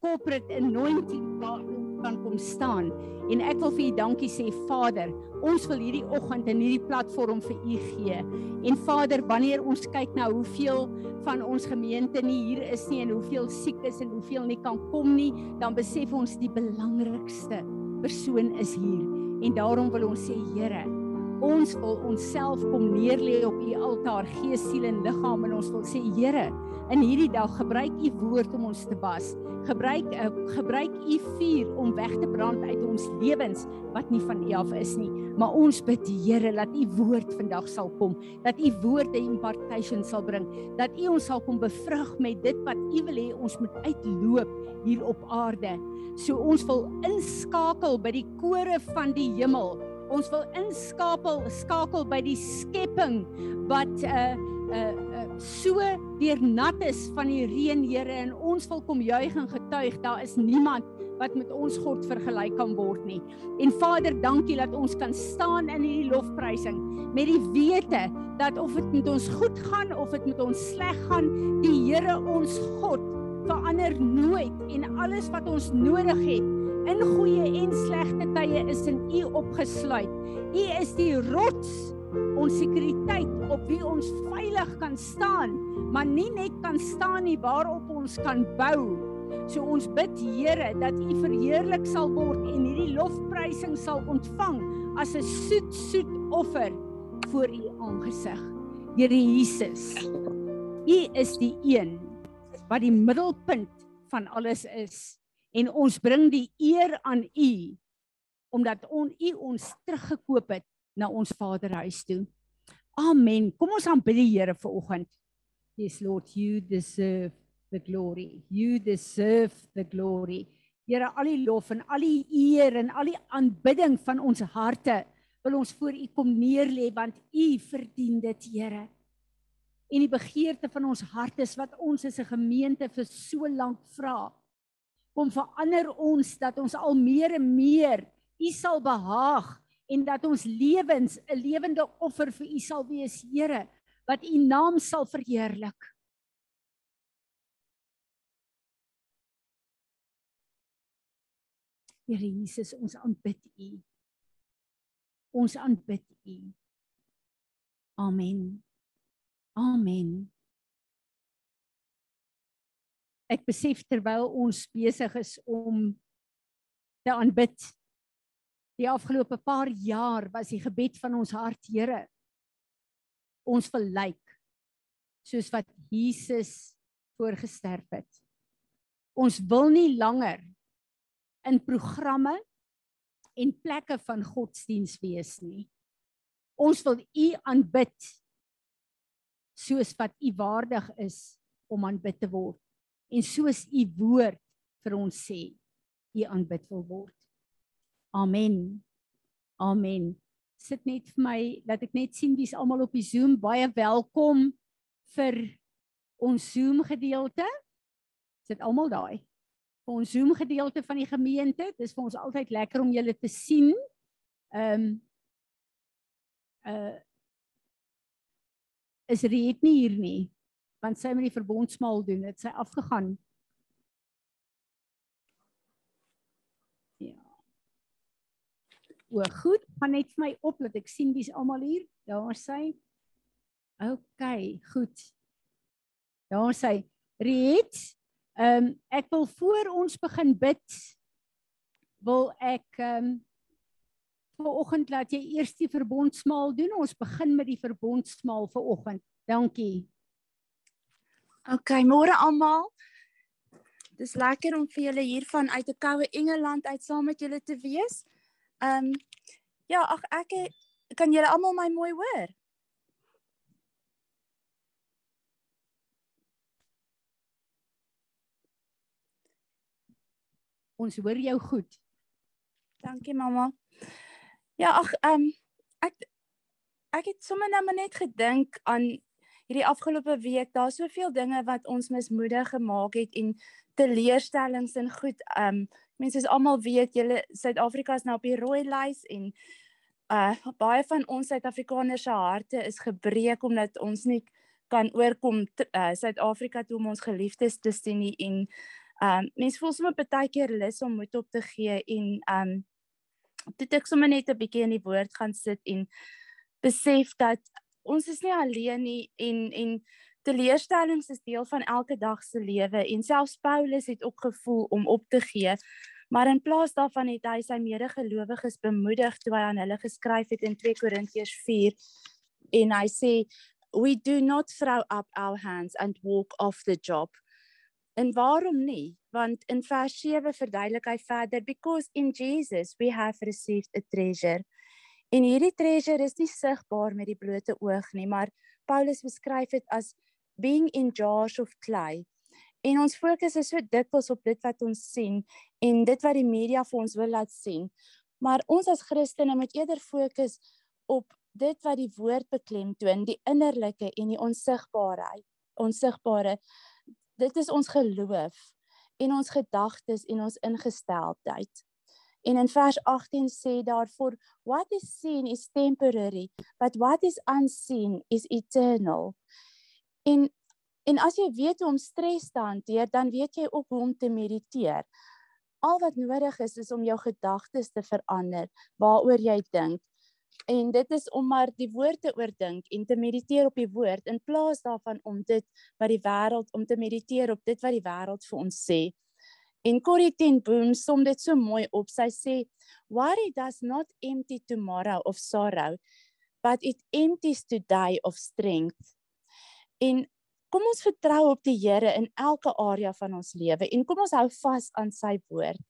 corporate anointing kan kom staan. En ek wil vir u dankie sê Vader, ons wil hierdie oggend in hierdie platform vir u gee. En Vader, wanneer ons kyk na hoeveel van ons gemeente nie hier is nie en hoeveel siek is en hoeveel nie kan kom nie, dan besef ons die belangrikste persoon is hier. En daarom wil ons sê Here, ons wil onsself kom neerlê op u altaar, gees, siel en liggaam en ons wil sê Here, in hierdie dag gebruik u woord om ons te was. Gebruik uh, gebruik u vuur om weg te brand uit ons lewens wat nie van u af is nie. Maar ons bid die Here dat u woord vandag sal kom dat u woord 'n impartation sal bring dat u ons sal kom bevrug met dit wat u wil hê ons moet uitloop hier op aarde. So ons wil inskakel by die kore van die hemel ons wil inskakel skakel by die skepping wat 'n uh, uh so deur nat is van die reën Here en ons wil kom juig en getuig daar is niemand wat met ons God vergelyk kan word nie. En Vader, dankie dat ons kan staan in hierdie lofprysing met die wete dat of dit met ons goed gaan of dit met ons sleg gaan, die Here ons God verander nooit en alles wat ons nodig het in goeie en slegte tye is in U opgesluit. U is die rots ons sekuriteit op wie ons veilig kan staan, maar nie net kan staan nie waarop ons kan bou. So ons bid Here dat U verheerlik sal word en hierdie lofprysing sal ontvang as 'n soet soet offer voor U aangesig. Here Jesus, U is die een wat die middelpunt van alles is en ons bring die eer aan U omdat on, U ons teruggekoop het na ons Vaderhuis toe. Amen. Kom ons aanbid die Here vir oggend. Yes Lord, you deserve the glory. You deserve the glory. Here, al die lof en al die eer en al die aanbidding van ons harte wil ons voor U kom neerlê want U verdien dit, Here. En die begeerte van ons harte is wat ons as 'n gemeente vir so lank vra. Kom verander ons dat ons al meer en meer U sal behaag en dat ons lewens 'n lewende offer vir U sal wees, Here, wat U naam sal verheerlik. Here Jesus, ons aanbid U. Ons aanbid U. Amen. Amen. Ek besef terwyl ons besig is om te aanbid Die afgelope paar jaar was die gebed van ons hart, Here, ons wil lyk soos wat Jesus voorgesterf het. Ons wil nie langer in programme en plekke van godsdiens wees nie. Ons wil U aanbid soos wat U waardig is om aanbid te word en soos U woord vir ons sê U aanbid wil word. Amen. Amen. Sit net vir my dat ek net sien wie's almal op die Zoom. Baie welkom vir ons Zoom gedeelte. Sit almal daai. Vir ons Zoom gedeelte van die gemeente. Dis vir ons altyd lekker om julle te sien. Ehm um, uh is Riet nie hier nie want sy moet die verbondsmaal doen. Dit sy afgegaan. O, goed, gaan net vir my op dat ek sien wie's almal hier. Daar sy. OK, goed. Daar sy. Riet. Ehm um, ek wil voor ons begin bid wil ek ehm um, vanoggend laat jy eers die verbondsmaal doen. Ons begin met die verbondsmaal vanoggend. Dankie. OK, môre almal. Dis lekker om vir julle hier van uit 'n koue Engeland uit saam met julle te wees. Ehm um, ja, ag ek kan julle almal my mooi hoor. Ons hoor jou goed. Dankie mamma. Ja, ag ehm um, ek ek het sommer nou net gedink aan hierdie afgelope week. Daar's soveel dinge wat ons mismoedig gemaak het en teleurstellings en goed ehm um, mense is almal weet julle Suid-Afrika is nou op die rooi lys en uh baie van ons Suid-Afrikaners se harte is gebreek omdat ons nie kan oorkom uh Suid-Afrika toe om ons geliefdes te sien nie en Ehm um, mens voel sommer baie keer lus om moed op te gee en ehm um, dit ek sommer net 'n bietjie in die woord gaan sit en besef dat ons is nie alleen nie en en teleurstellings is deel van elke dag se lewe en selfs Paulus het ook gevoel om op te gee. Maar in plaas daarvan het hy sy medegelowiges bemoedig toe hy aan hulle geskryf het in 2 Korintiërs 4 en hy sê we do not throw up our hands and walk off the job. En waarom nie? Want in vers 7 verduidelik hy verder because in Jesus we have received a treasure. En hierdie treasure is nie sigbaar met die blote oog nie, maar Paulus beskryf dit as being in jars of clay. En ons fokus is so dikwels op dit wat ons sien en dit wat die media vir ons wil laat sien. Maar ons as Christene moet eerder fokus op dit wat die woord beklemtoon, die innerlike en die onsigbaarheid, onsigbare dit is ons geloof en ons gedagtes en ons ingesteldheid. En in vers 18 sê daarvoor what is seen is temporary but what is unseen is eternal. En en as jy weet hoe om stres te hanteer, dan weet jy ook hoe om te mediteer. Al wat nodig is is om jou gedagtes te verander waaroor jy dink En dit is om maar die woord te oordink en te mediteer op die woord in plaas daarvan om dit wat die wêreld om te mediteer op dit wat die wêreld vir ons sê. En Corrie ten Boom som dit so mooi op. Sy sê, "Worry does not empty tomorrow of sorrow, but it empties today of strength." En kom ons vertrou op die Here in elke area van ons lewe en kom ons hou vas aan sy woord.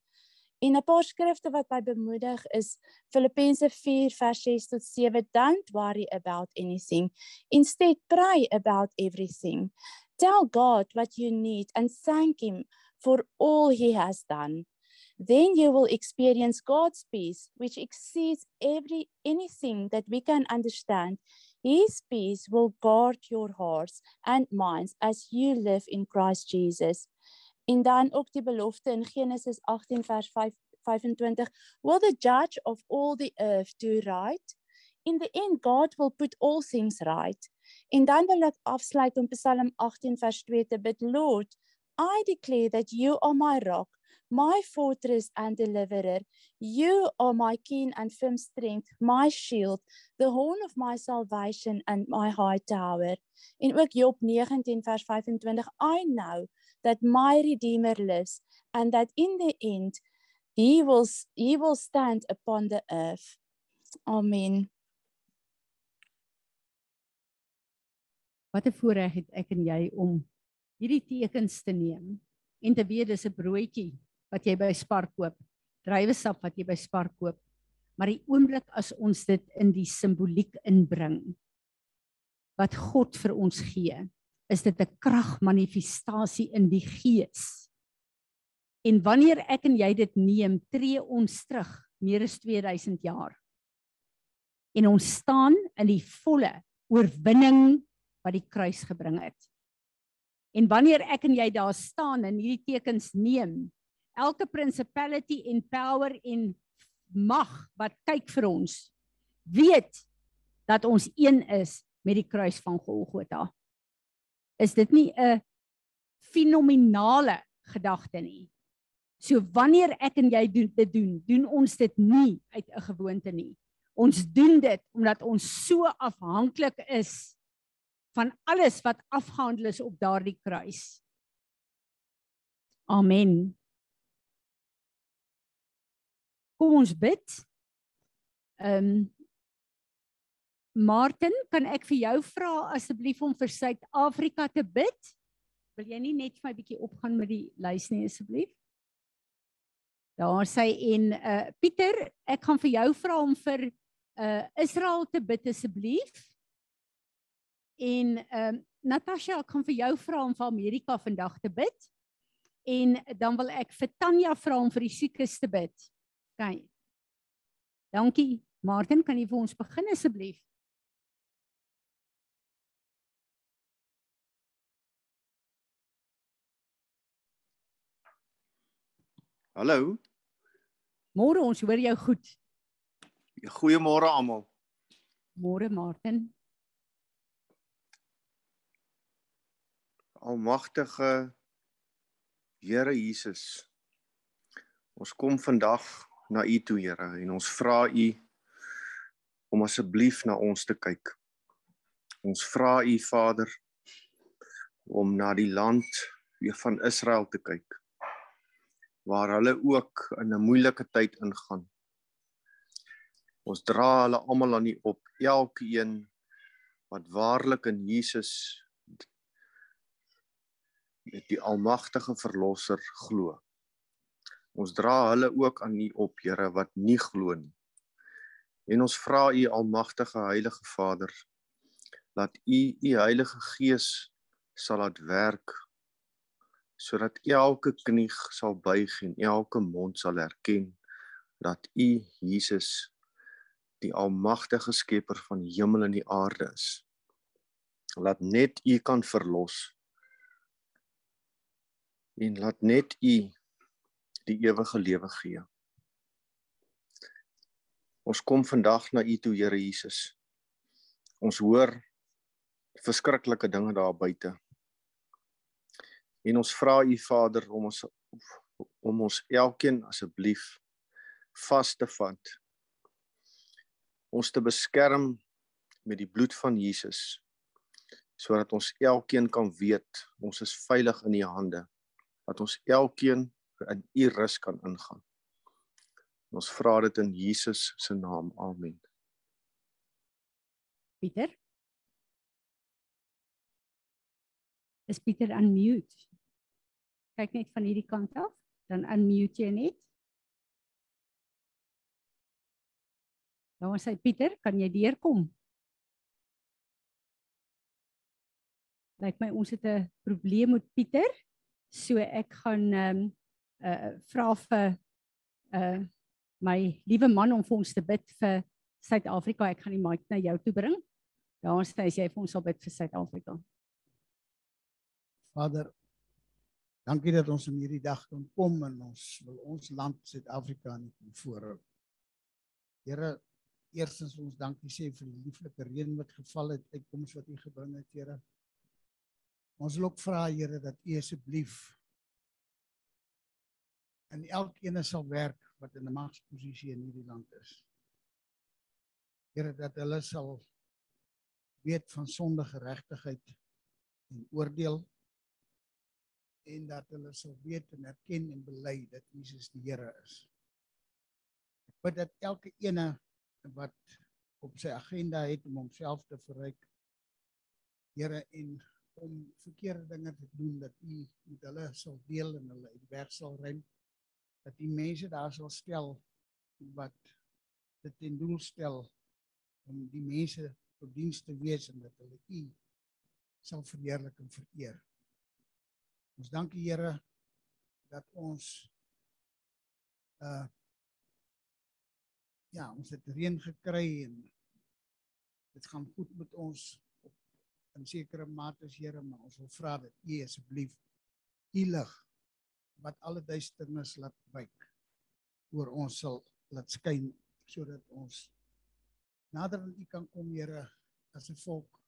En 'n paar skrifte wat my bemoedig is Filippense 4 vers 6 tot 7 don't worry about anything instead pray about everything tell God what you need and thank him for all he has done. Then you will experience God's peace which exceeds every anything that we can understand. His peace will guard your hearts and minds as you live in Christ Jesus. En dan ook die belofte in Genesis 18 vers 5 25 will the judge of all the earth do right? In the end God will put all things right. En dan wil ek afsluit om Psalm 18 vers 2 te bid. Lord I declare that you are my rock my fortress and deliverer. You are my keen and firm strength my shield the horn of my salvation and my high tower. En ook Job 19 vers 25 I know that my redeemer lives and that in the end he will he will stand upon the earth. Amen. Wat 'n voorreg het ek en jy om hierdie tekens te neem en te weet dis 'n broodjie wat jy by Spar koop, druiwesap wat jy by Spar koop. Maar die oomblik as ons dit in die simboliek inbring wat God vir ons gee, is dit 'n kragmanifestasie in die gees. En wanneer ek en jy dit neem, tree ons terug meer as 2000 jaar. En ons staan in die volle oorwinning wat die kruis gebring het. En wanneer ek en jy daar staan en hierdie tekens neem, elke principality en power en mag wat kyk vir ons weet dat ons een is met die kruis van Golgotha. Is dit nie 'n fenominale gedagte nie? So wanneer ek en jy doen dit doen, doen ons dit nie uit 'n gewoonte nie. Ons doen dit omdat ons so afhanklik is van alles wat afgehandel is op daardie kruis. Amen. Kom ons bid. Ehm um, Martin, kan ek vir jou vra asseblief om vir Suid-Afrika te bid? Wil jy nie net vir my bietjie opgaan met die lys nie asseblief? Daar sê en uh Pieter, ek gaan vir jou vra om vir uh Israel te bid asseblief. En ehm uh, Natasha, ek gaan vir jou vra om vir Amerika vandag te bid. En dan wil ek vir Tanya vra om vir die siekes te bid. Kyk. Dankie. Martin, kan jy vir ons begin asseblief? Hallo. Môre ons hoor jou goed. Goeiemôre almal. Môre Martin. Almagtige Here Jesus. Ons kom vandag na U toe, Here, en ons vra U om asseblief na ons te kyk. Ons vra U Vader om na die land weer van Israel te kyk waar hulle ook in 'n moeilike tyd ingaan. Ons dra hulle almal aan U op, elkeen wat waarlik in Jesus met die almagtige verlosser glo. Ons dra hulle ook aan U op, Here, wat nie glo nie. En ons vra U almagtige Heilige Vader dat U U Heilige Gees sal laat werk sodat elke knie sal buig en elke mond sal erken dat U Jesus die almagtige skepper van die hemel en die aarde is. Laat net U kan verlos. En laat net U die ewige lewe gee. Ons kom vandag na U toe Here Jesus. Ons hoor verskriklike dinge daar buite. En ons vra u Vader om ons om ons elkeen asseblief vas te vat. Ons te beskerm met die bloed van Jesus sodat ons elkeen kan weet ons is veilig in u hande. Dat ons elkeen in u rus kan ingaan. Ons vra dit in Jesus se naam. Amen. Pieter. Is Pieter unmute? kyk net van hierdie kant af, dan unmute jy net. Nou sê Pieter, kan jy deurkom? Lyk my ons het 'n probleem met Pieter. So ek gaan ehm um, uh vra vir uh my liewe man om vir ons te bid vir Suid-Afrika. Ek gaan die mic na jou toe bring. Daar sê jy vir ons sal bid vir Suid-Afrika. Vader, Dankie dat ons in hierdie dag kan kom en ons wil ons land Suid-Afrika nie kom voorhou. Here, eerstens ons dankie sê vir die lieflike reën wat geval het, uitkoms wat U gebring het, Here. Ons wil ook vra, Here, dat U asseblief en elkeen sal werk wat in 'n magsposisie in hierdie land is. Here, dat hulle sal weet van sondige geregtigheid en oordeel en dat hulle sal weet en erken en bely dat Jesus die Here is. Ek bid dat elke ene wat op sy agenda het om homself te verryk Here en om verkeerde dinge te doen dat U met hulle sal deel en hulle uit weg sal ruim dat die mense daar sal stel wat dit in doel stel om die mense tot diens te wees en dat hulle U sal verheerlik en vereer. Ons dank die Here dat ons uh ja, ons het reën gekry en dit gaan goed met ons in sekere mate as Here, maar ons wil vra dat U asseblief U lig wat alle duisternis laat wyk oor ons sal laat skyn sodat ons nader aan U kan kom, Here, as 'n volk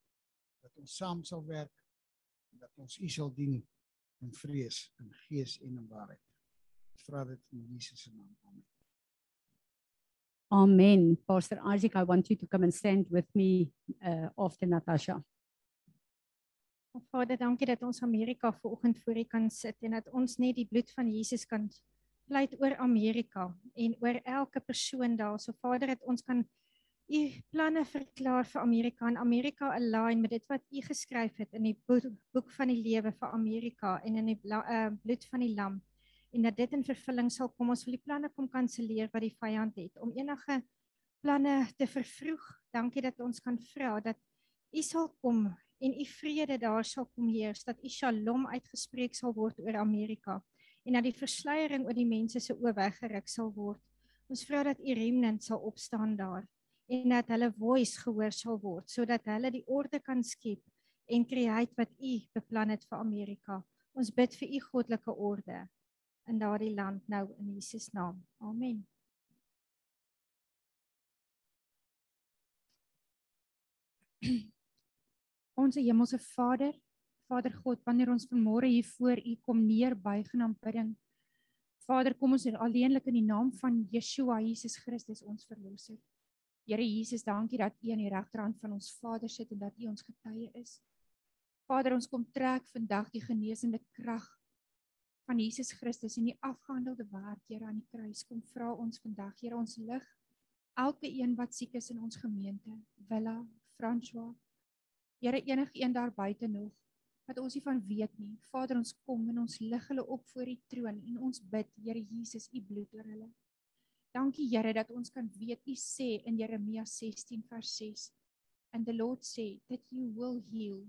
dat ons saam sal werk en dat ons U sal dien in vrees, in gees en in waarheid. Ek vra dit in Jesus se naam. Amen. Amen. Pastor Isaac, I want you to come and stand with me uh after Natasha. Vader, dankie dat ons Amerika vanoggend voor U kan sit en dat ons net die bloed van Jesus kan pleit oor Amerika en oor elke persoon daar. So Vader, dat ons kan u planne verklaar vir Amerika en Amerika align met dit wat u geskryf het in die boek, boek van die lewe vir Amerika en in die uh, bloed van die lam. En dat dit in vervulling sal kom. Ons wil die planne kom kanselleer wat die vyand het om enige planne te vervroeg. Dankie dat ons kan vra dat u sal kom en u vrede daar sal kom heers dat u shalom uitgespreek sal word oor Amerika en dat die versleiering oor die mense se oë weggeruk sal word ons vra dat u remnant sal opstaan daar en dat hulle voice gehoor sal word sodat hulle die orde kan skep en create wat u beplan het vir Amerika. Ons bid vir u goddelike orde in daardie land nou in Jesus naam. Amen. Onse hemelse Vader, Vader God, wanneer ons vanmôre hier voor U kom neerbuig en aanbidding. Vader, kom ons alleenlik in die naam van Yeshua Jesus Christus ons verlosser. Here Jesus, dankie dat U aan die regterhand van ons Vader sit en dat U ons getuie is. Vader, ons kom trek vandag die genesende krag van Jesus Christus en die afgehandelde werk, Here, aan die kruis. Kom vra ons vandag, Here, ons lig elke een wat siek is in ons gemeente, Willa, François. Here, enige een daar buite nog wat ons nie van weet nie. Vader, ons kom en ons lig hulle op voor U troon en ons bid, Here Jesus, U bloed oor hulle. Dankie Here dat ons kan weet U sê in Jeremia 16 vers 6 and the Lord said that you will heal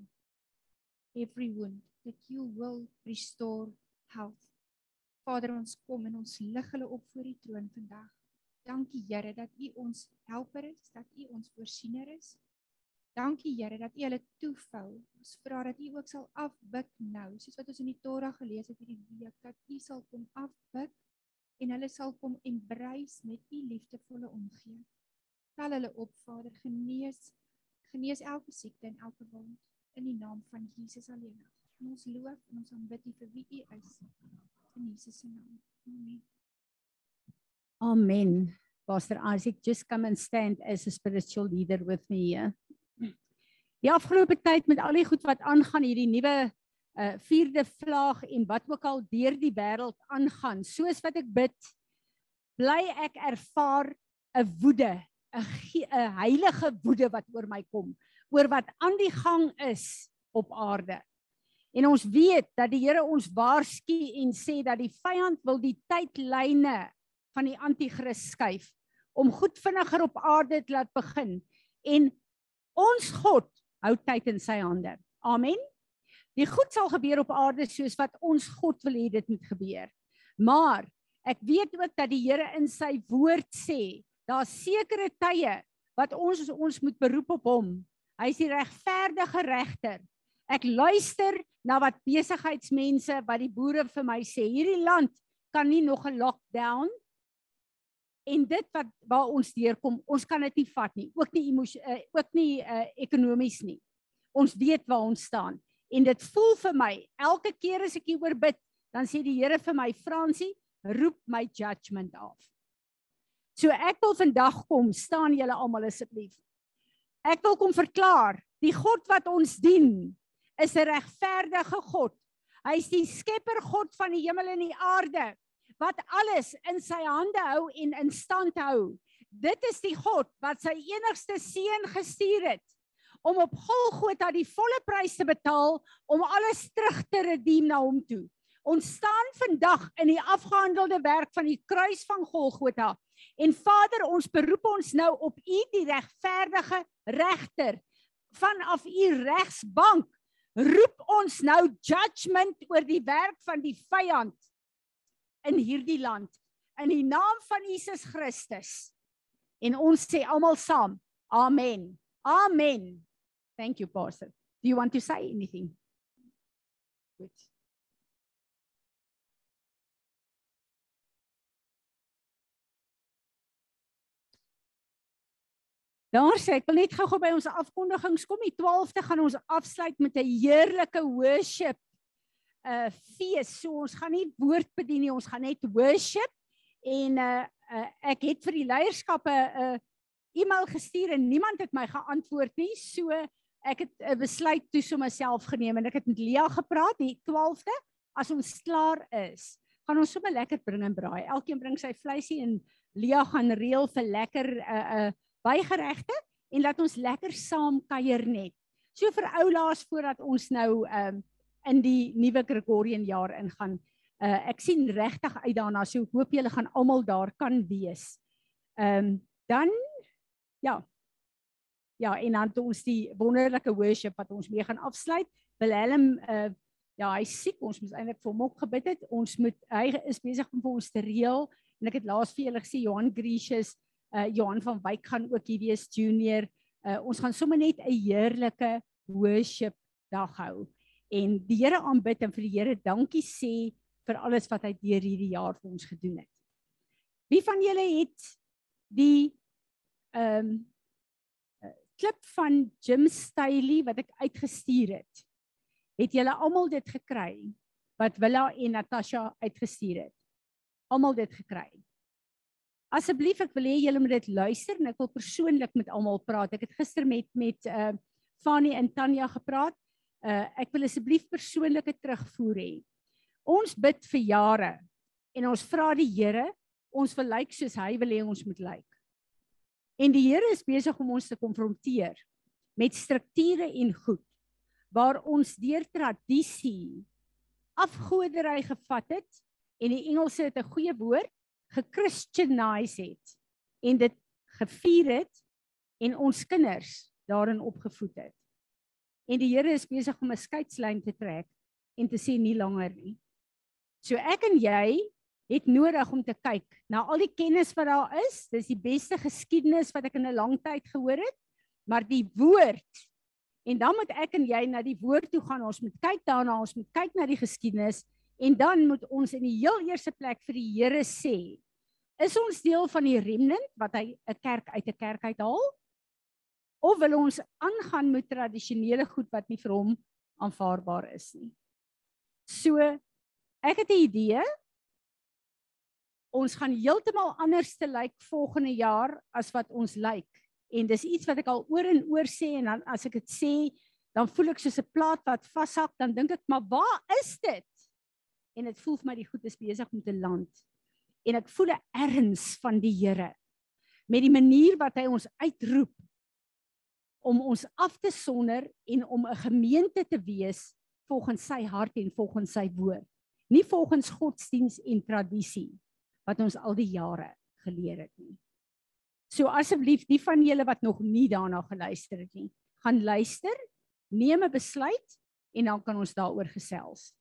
every wound that you will restore health. Vader, ons kom en ons lig hulle op voor U troon vandag. Dankie Here dat U ons helper is, dat U ons voorsiener is. Dankie Here dat U hulle toevou. Ons vra dat U ook sal afbuk nou, soos wat ons in die Torah gelees het hierdie week, dat U sal kom afbuk en hulle sal kom embrace met U liefdevolle omgee. Tel hulle op, Vader, genees genees elke siekte en elke wond in die naam van Jesus alleen. En ons loof en ons aanbid U vir wie U is. In Jesus se naam. Amen. Amen. Pastor Isaac, just come and stand as a spiritual leader with me here. Die afgelope tyd met al die goed wat aangaan hierdie nuwe uh vierde vlaag en wat ook al deur die wêreld aangaan, soos wat ek bid, bly ek ervaar 'n woede, 'n 'n heilige woede wat oor my kom, oor wat aan die gang is op aarde. En ons weet dat die Here ons waarsku en sê dat die vyand wil die tydlyne van die anti-kris skuif om goed vinniger op aarde te laat begin en ons God hou tyd in sy hande. Amen. Die goed sal gebeur op aarde soos wat ons God wil hê dit moet gebeur. Maar ek weet ook dat die Here in sy woord sê, daar's sekere tye wat ons ons moet beroep op hom. Hy is die regverdige regter. Ek luister na wat besigheidsmense wat die boere vir my sê. Hierdie land kan nie nog 'n lockdown en dit wat waar ons deurkom, ons kan dit nie vat nie. Ook nie emosie uh, ook nie uh, ekonomies nie. Ons weet waar ons staan en dit voel vir my elke keer as ek hieroor bid, dan sê die Here vir my, Fransie, roep my judgment af. So ek wil vandag kom, staan julle almal asseblief. Ek wil kom verklaar, die God wat ons dien, is 'n regverdige God. Hy is die skepper God van die hemel en die aarde wat alles in sy hande hou en in stand hou. Dit is die God wat sy enigste seun gestuur het om op Golgotha die volle prys te betaal om alles terug te redeem na hom toe. Ons staan vandag in die afgehandelde werk van die kruis van Golgotha. En Vader, ons beroep ons nou op U die regverdige regter vanaf U regsbank roep ons nou judgment oor die werk van die vyand in hierdie land in die naam van Jesus Christus. En ons sê almal saam, amen. Amen. Thank you pastor. Do you want to say anything? Good. Daar sê ek wil net gou-gou by ons afkondigings kom. Die 12de gaan ons afsluit met 'n heerlike worship uh fees. So ons gaan nie woord bedien nie, ons gaan net worship en uh, uh ek het vir die leierskappe 'n uh, e-mail gestuur en niemand het my geantwoord nie. So ek het 'n uh, besluit toe so myself geneem en ek het met Lia gepraat die 12de as ons klaar is. Gaan ons sommer lekker bring en braai. Elkeen bring sy vleisie en Lia gaan reël vir lekker uh uh bygeregte en laat ons lekker saam kuier net. So vir oulaas voordat ons nou um in die nuwe Gregorian jaar ingaan. Uh ek sien regtig uit daarna. So hoop julle gaan almal daar kan wees. Um dan ja. Ja, en dan toe ons die wonderlike worship wat ons mee gaan afsluit. Willem uh ja, hy siek. Ons moet eintlik vir hom ook gebid het. Ons moet hy is besig om vir ons te reël en ek het laas vir julle gesê Johan Gracious uh Johan van Wyk gaan ook hier wees junior. Uh ons gaan sommer net 'n heerlike worship dag hou en die Here aanbid en vir die Here dankie sê vir alles wat hy deur hierdie jaar vir ons gedoen het. Wie van julle het die ehm um, klip van Jim Staley wat ek uitgestuur het? Het julle almal dit gekry wat Willa en Natasha uitgestuur het? Almal dit gekry. Asseblief ek wil hê julle moet dit luister en ek wil persoonlik met almal praat. Ek het gister met met uh Fanny en Tanya gepraat. Uh ek wil asseblief persoonlike terugvoer hê. Ons bid vir jare en ons vra die Here, ons wil lyk soos hy wil hê ons moet lyk. En die Here is besig om ons te konfronteer met strukture en goed waar ons deur tradisie afgodery gevat het en die Engelse het 'n goeie woord gechristianize het en dit gevier het en ons kinders daarin opgevoed het. En die Here is besig om 'n skeidslyn te trek en te sê nie langer nie. So ek en jy het nodig om te kyk na al die kennis wat daar is. Dis die beste geskiedenis wat ek in 'n lang tyd gehoor het, maar die woord en dan moet ek en jy na die woord toe gaan. Ons moet kyk daarna, ons moet kyk na die geskiedenis En dan moet ons in die heel eerste plek vir die Here sê, is ons deel van die remnant wat hy 'n kerk uit 'n kerk uithaal? Of wil ons aangaan met tradisionele goed wat nie vir hom aanvaarbaar is nie? So ek het 'n idee. Ons gaan heeltemal anders te lyk volgende jaar as wat ons lyk. En dis iets wat ek al oor en oor sê en dan as ek dit sê, dan voel ek soos 'n plaat wat vashak, dan dink ek, maar waar is dit? en dit voel vir my die goed is besig om te land. En ek voel 'n erns van die Here met die manier wat hy ons uitroep om ons af te sonder en om 'n gemeente te wees volgens sy hart en volgens sy woord. Nie volgens godsdiens en tradisie wat ons al die jare geleer het nie. So asseblief die van julle wat nog nie daarna geluister het nie, gaan luister, neem 'n besluit en dan kan ons daaroor gesels.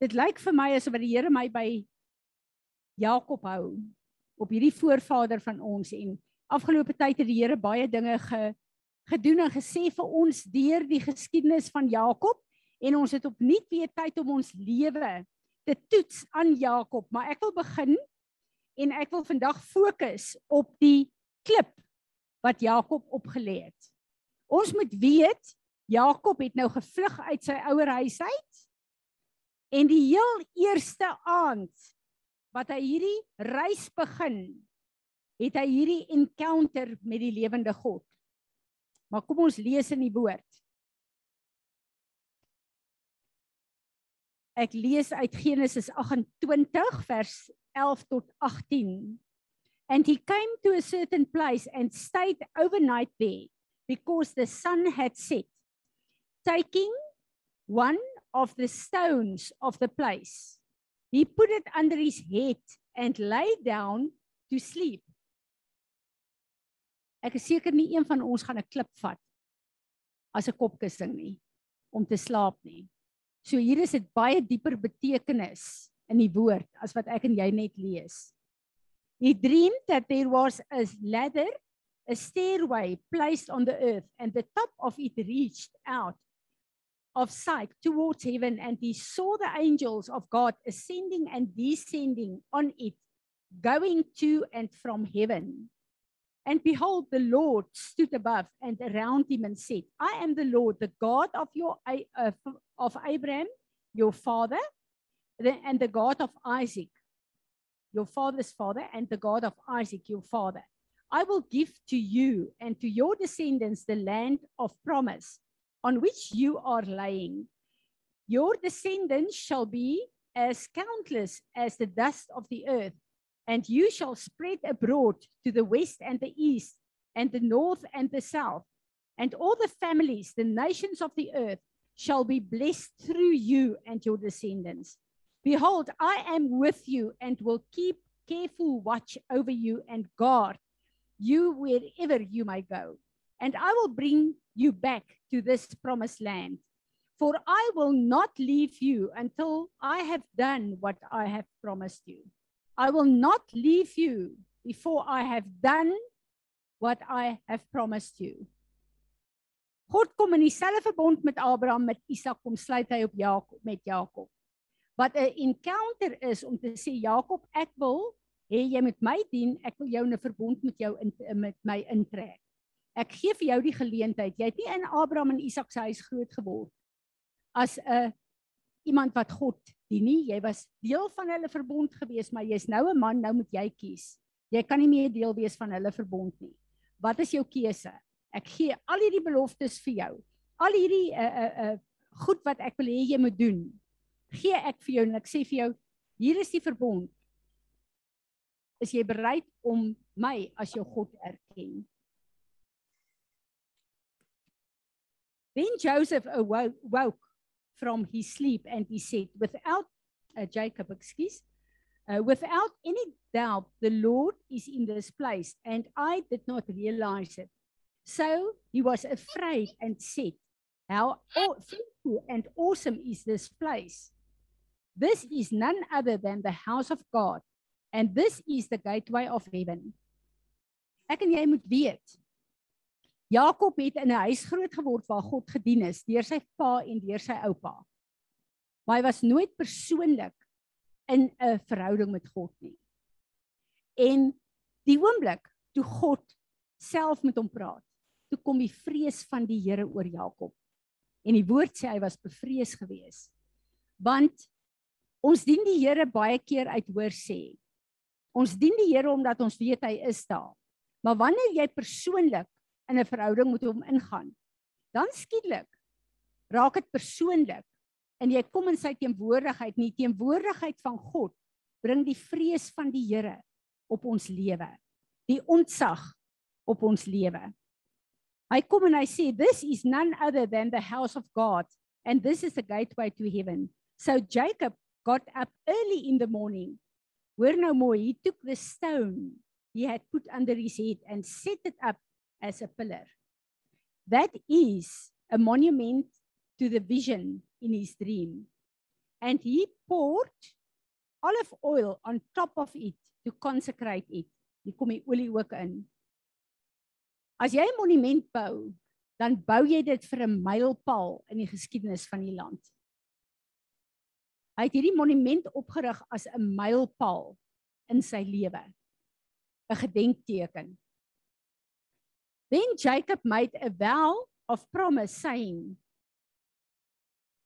Dit lyk vir my asof die Here my by Jakob hou op hierdie voorvader van ons en afgelope tyd het die Here baie dinge ge, gedoen en gesê vir ons deur die geskiedenis van Jakob en ons het opnuut weer tyd om ons lewe te toets aan Jakob, maar ek wil begin en ek wil vandag fokus op die klip wat Jakob opgelê het. Ons moet weet Jakob het nou gevlug uit sy ouer huis uit En die heel eerste aand wat hy hierdie reis begin, het hy hierdie encounter met die lewende God. Maar kom ons lees in die woord. Ek lees uit Genesis 28 vers 11 tot 18. And he came to a certain place and stayed overnight there because the sun had set. Taking one of the stones of the place. He put it under his head and lay down to sleep. Ek is seker nie een van ons gaan 'n klip vat as 'n kopkussing nie om te slaap nie. So hier is dit baie dieper betekenis in die woord as wat ek en jy net lees. He dreamed that there was a ladder, a stairway placed on the earth and the top of it reached out of sight towards heaven, and he saw the angels of God ascending and descending on it, going to and from heaven. And behold, the Lord stood above and around him and said, I am the Lord, the God of your uh, of Abraham, your father, and the God of Isaac, your father's father, and the God of Isaac, your father. I will give to you and to your descendants the land of promise on which you are laying. Your descendants shall be as countless as the dust of the earth, and you shall spread abroad to the west and the east, and the north and the south. And all the families, the nations of the earth, shall be blessed through you and your descendants. Behold, I am with you and will keep careful watch over you and guard you wherever you may go. And I will bring you back to this promised land. For I will not leave you until I have done what I have promised you. I will not leave you before I have done what I have promised you. God kom in dieselfde verbond met Abraham met Isak kom sluit hy op Jakob met Jakob. Wat 'n encounter is om te sê Jakob, ek wil hê jy moet my dien, ek wil jou 'n verbond met jou in met my intrek. Ek gee vir jou die geleentheid. Jy het nie in Abraham en Isak se huis groot geword as 'n iemand wat God dien nie. Jy was deel van hulle verbond gewees, maar jy's nou 'n man, nou moet jy kies. Jy kan nie meer deel wees van hulle verbond nie. Wat is jou keuse? Ek gee al hierdie beloftes vir jou. Al hierdie uh uh uh goed wat ek wil hê jy moet doen. Gee ek vir jou en ek sê vir jou, hier is die verbond. Is jy bereid om my as jou God erken? Then Joseph awoke, woke from his sleep and he said, without uh, Jacob, excuse, uh, without any doubt, the Lord is in this place, and I did not realize it. So he was afraid and said, How faithful and awesome is this place! This is none other than the house of God, and this is the gateway of heaven. Ek en jy moet weet, Jakob het in 'n huis groot geword waar God gedien is deur sy pa en deur sy oupa. Maar hy was nooit persoonlik in 'n verhouding met God nie. En die oomblik toe God self met hom praat, toe kom die vrees van die Here oor Jakob. En die woord sê hy was bevrees geweest. Want ons dien die Here baie keer uit hoor sê. Ons dien die Here omdat ons weet hy is daar. Maar wanneer jy persoonlik in 'n verhouding met hom ingaan, dan skielik raak dit persoonlik en jy kom in sy teenwoordigheid, nie teenwoordigheid van God bring die vrees van die Here op ons lewe. Die ontzag op ons lewe. Hy kom en hy sê this is none other than the house of God and this is the gateway to heaven. So Jacob got up early in the morning. Hoor nou mooi, he took the stone he had put under his head and set it up as a pillar. That is a monument to the vision in his dream. And he poured olive oil on top of it to consecrate it. Hier kom die olie ook in. As jy 'n monument bou, dan bou jy dit vir 'n mylpaal in die geskiedenis van die land. Hy het hierdie monument opgerig as 'n mylpaal in sy lewe. 'n Gedenkteken. Then Jacob made a vow of promise saying,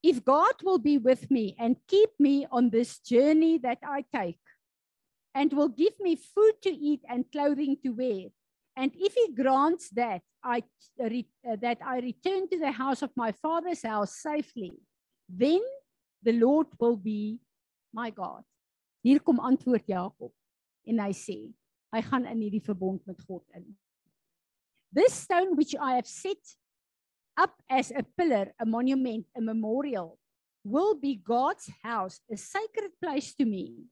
If God will be with me and keep me on this journey that I take, and will give me food to eat and clothing to wear, and if He grants that I uh, that I return to the house of my father's house safely, then the Lord will be my God. Hier kom antwoord Jakob en hy sê, hy gaan in hierdie verbond met God in. This stone which I have set up as a pillar, a monument, a memorial, will be God's house, a sacred place to me.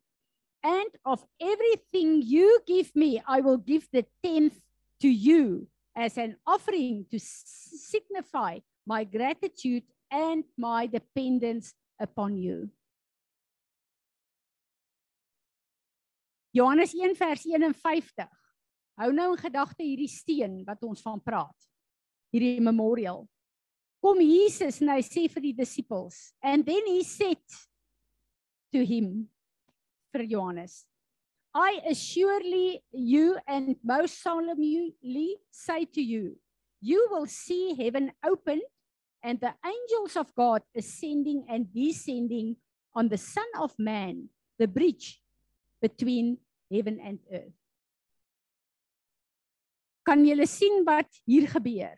And of everything you give me, I will give the tenth to you as an offering to signify my gratitude and my dependence upon you. Johannes 1 vers 51 Hou nou in gedagte hierdie steen wat ons van praat. Hierdie memorial. Kom Jesus en hy sê vir die disippels and then he said to him vir Johannes I assuredly you and most solemnly say to you you will see heaven open and the angels of God ascending and descending on the son of man the bridge between heaven and earth kan julle sien wat hier gebeur.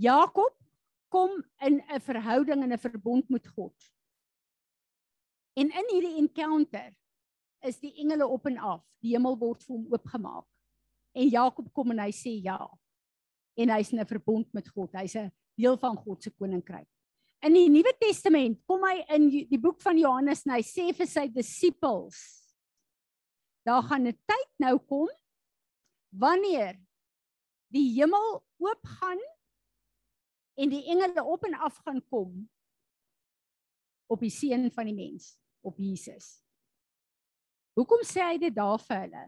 Jakob kom in 'n verhouding en 'n verbond met God. En in hierdie encounter is die engele op en af. Die hemel word vir hom oopgemaak. En Jakob kom en hy sê ja. En hy's in 'n verbond met God. Hy's 'n deel van God se koninkryk. In die Nuwe Testament kom hy in die boek van Johannes en hy sê vir sy disippels daar gaan 'n tyd nou kom wanneer die hemel oop gaan en die engele op en af gaan kom op die seun van die mens, op Jesus. Hoekom sê hy dit daar vir hulle?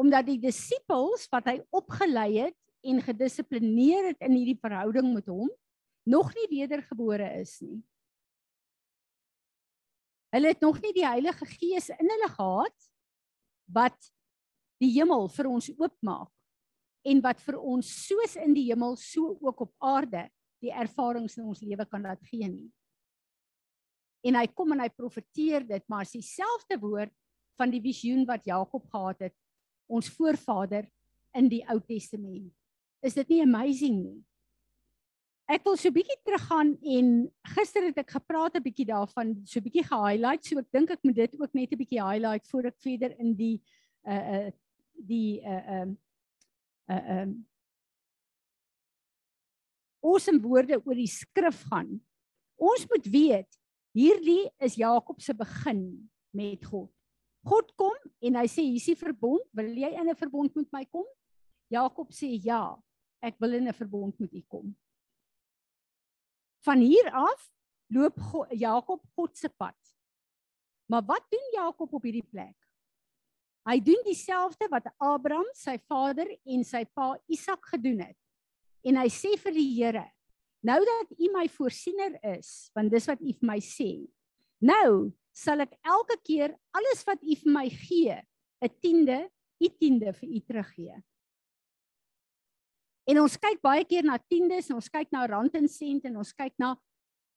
Omdat die disippels wat hy opgelei het en gedissiplineer het in hierdie verhouding met hom, nog nie wedergebore is nie. Hulle het nog nie die Heilige Gees in hulle gehad wat die hemel vir ons oopmaak en wat vir ons soos in die hemel so ook op aarde die ervarings in ons lewe kan laat gee nie. En hy kom en hy profeteer dit, maar as dieselfde woord van die visioen wat Jakob gehad het, ons voorvader in die Ou Testament. Is dit nie amazing nie? Ek wil so bietjie teruggaan en gister het ek gepraat 'n bietjie daarvan, so bietjie ge-highlight, so ek dink ek moet dit ook net 'n bietjie highlight voor ek verder in die uh uh die uh um uh um awesome woorde oor die skrif gaan. Ons moet weet hierdie is Jakob se begin met God. God kom en hy sê hier's die verbond, wil jy in 'n verbond met my kom? Jakob sê ja, ek wil in 'n verbond met u kom. Van hier af loop God, Jakob God se pad. Maar wat doen Jakob op hierdie plek? Hy doen dieselfde wat Abraham, sy vader en sy pa Isak gedoen het. En hy sê vir die Here: "Nou dat U my voorsiener is, want dis wat U vir my sê. Nou sal ek elke keer alles wat U vir my gee, 'n tiende, U tiende vir U teruggee." En ons kyk baie keer na tiendes en ons kyk na rand en sent en ons kyk na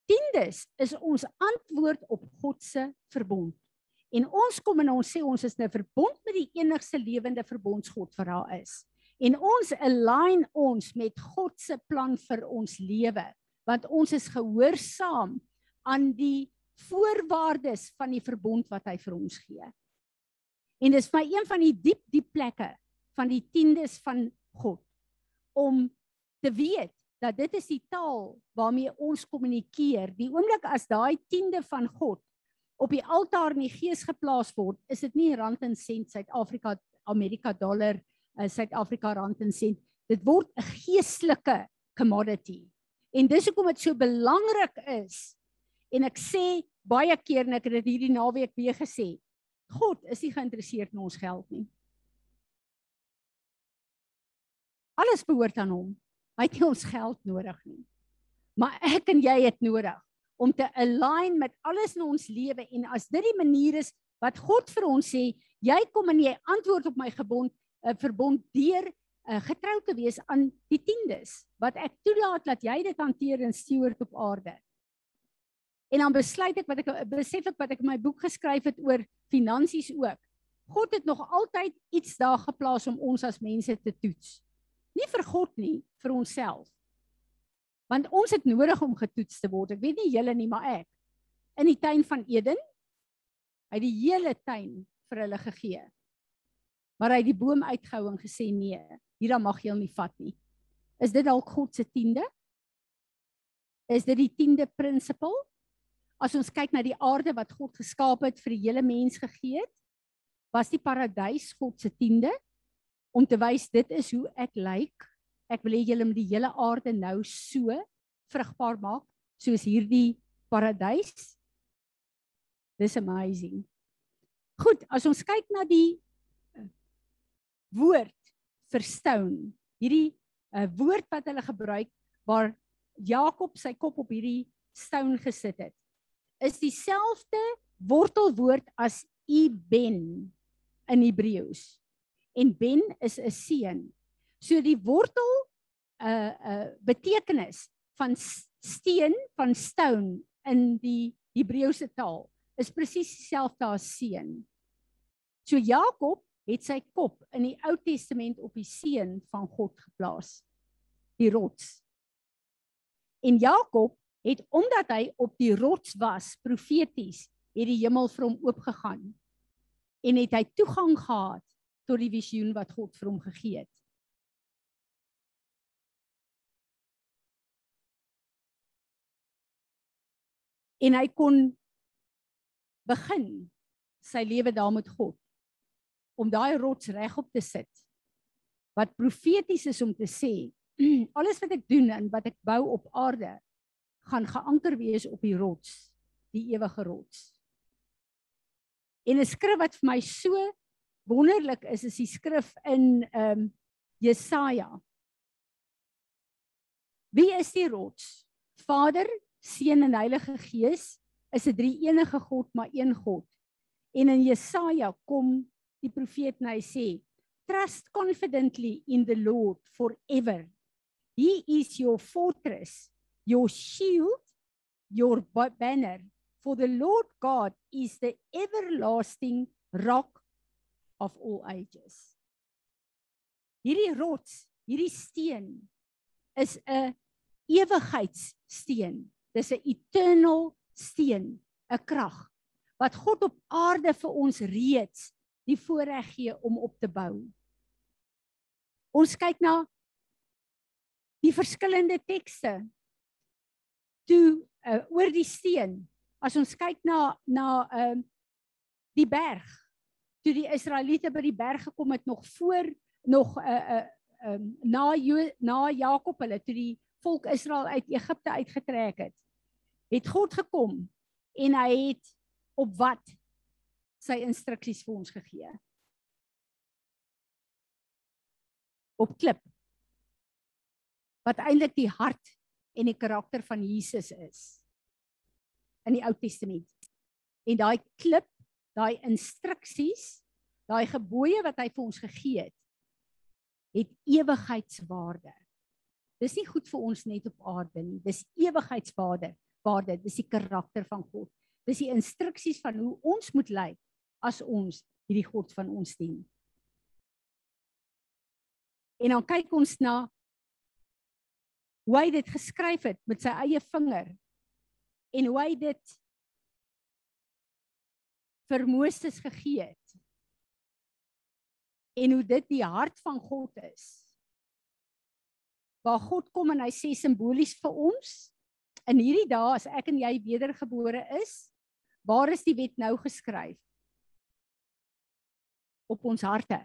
tiendes is ons antwoord op God se verbond. En ons kom en ons sê ons is 'n verbond met die enigste lewende verbondsgod wat daar is. En ons align ons met God se plan vir ons lewe want ons is gehoorsaam aan die voorwaardes van die verbond wat hy vir ons gee. En dis my een van die diep diep plekke van die tiendes van God om te weet dat dit is die taal waarmee ons kommunikeer. Die oomblik as daai tiende van God op die altaar in die gees geplaas word, is dit nie rand en sent Suid-Afrika Amerika dollar uh, Suid-Afrika rand en sent. Dit word 'n geestelike commodity. En dis hoekom dit so belangrik is. En ek sê baie keer en ek het dit hierdie naweek weer gesê. God is nie geïnteresseerd in ons geld nie. Alles behoort aan hom. Hy het nie ons geld nodig nie. Maar ek en jy het nodig om te align met alles in ons lewe en as dit die manier is wat God vir ons sê, jy kom en jy antwoord op my gebond, 'n uh, eh, verbond deur uh, getrou te wees aan die tiendes wat ek toelaat dat jy dit hanteer en steward op aarde. En dan besluit ek wat ek besef ek wat ek in my boek geskryf het oor finansies ook. God het nog altyd iets daar geplaas om ons as mense te toets. Nie vir God nie, vir onsself. Want ons het nodig om getoets te word. Ek weet nie julle nie, maar ek. In die tuin van Eden, hy die hele tuin vir hulle gegee. Maar hy het die boom uitgehou en gesê nee, hier mag jy hom nie vat nie. Is dit dalk God se tiende? Is dit die tiende prinsipel? As ons kyk na die aarde wat God geskaap het vir die hele mens gegee het, was die paradys God se tiende? Om te wys dit is hoe ek lyk. Ek wil hê julle moet die hele aarde nou so vrugbaar maak soos hierdie paradys. Dis amazing. Goed, as ons kyk na die uh, woord vir stone, hierdie uh, woord wat hulle gebruik waar Jakob sy kop op hierdie stone gesit het, is dieselfde wortelwoord as iben in Hebreëus en Ben is 'n seun. So die wortel 'n uh, 'n uh, betekenis van steen van stone in die Hebreëse taal is presies dieselfde as seun. So Jakob het sy kop in die Ou Testament op die seun van God geplaas. Die rots. En Jakob het omdat hy op die rots was profeties, het die hemel vir hom oopgegaan en het hy toegang gehad tot die visioen wat God vir hom gegee het. En hy kon begin sy lewe daar met God om daai rots regop te sit. Wat profeties is om te sê, alles wat ek doen en wat ek bou op aarde gaan geanker wees op die rots, die ewige rots. En 'n skrif wat vir my so wonderlik is is die skrif in ehm um, Jesaja. Wie is die rots? Vader, Seun en Heilige Gees is 'n drie-enige God, maar een God. En in Jesaja kom die profeet en hy sê: trust confidently in the Lord forever. He is your fortress, your shield, your ba- banner. For the Lord God is the everlasting rock of all ages. Hierdie rots, hierdie steen is 'n ewigheidssteen. Dis 'n eternal steen, 'n krag wat God op aarde vir ons reeds die voorreg gee om op te bou. Ons kyk na die verskillende tekste toe uh, oor die steen. As ons kyk na na ehm uh, die berg, toe die Israeliete by die berg gekom het nog voor nog 'n uh, 'n uh, um, na jo, na Jakob hulle toe die volk Israel uit Egipte uitgetrek het, het God gekom en hy het op wat sy instruksies vir ons gegee. Op klip. Wat eintlik die hart en die karakter van Jesus is in die Ou Testament. En daai klip, daai instruksies, daai gebooie wat hy vir ons gegee het, het ewigheidswaarde. Dis nie goed vir ons net op aarde nie, dis ewigheidswaarde. Waarde, dis die karakter van God. Dis die instruksies van hoe ons moet lyk as ons hierdie God van ons dien. En dan kyk ons na hoe hy dit geskryf het met sy eie vinger en hoe hy dit vir Moses gegee het. En hoe dit die hart van God is. Waar God kom en hy sê simbolies vir ons in hierdie dae as ek en jy wedergebore is, waar is die wet nou geskryf? Op ons harte.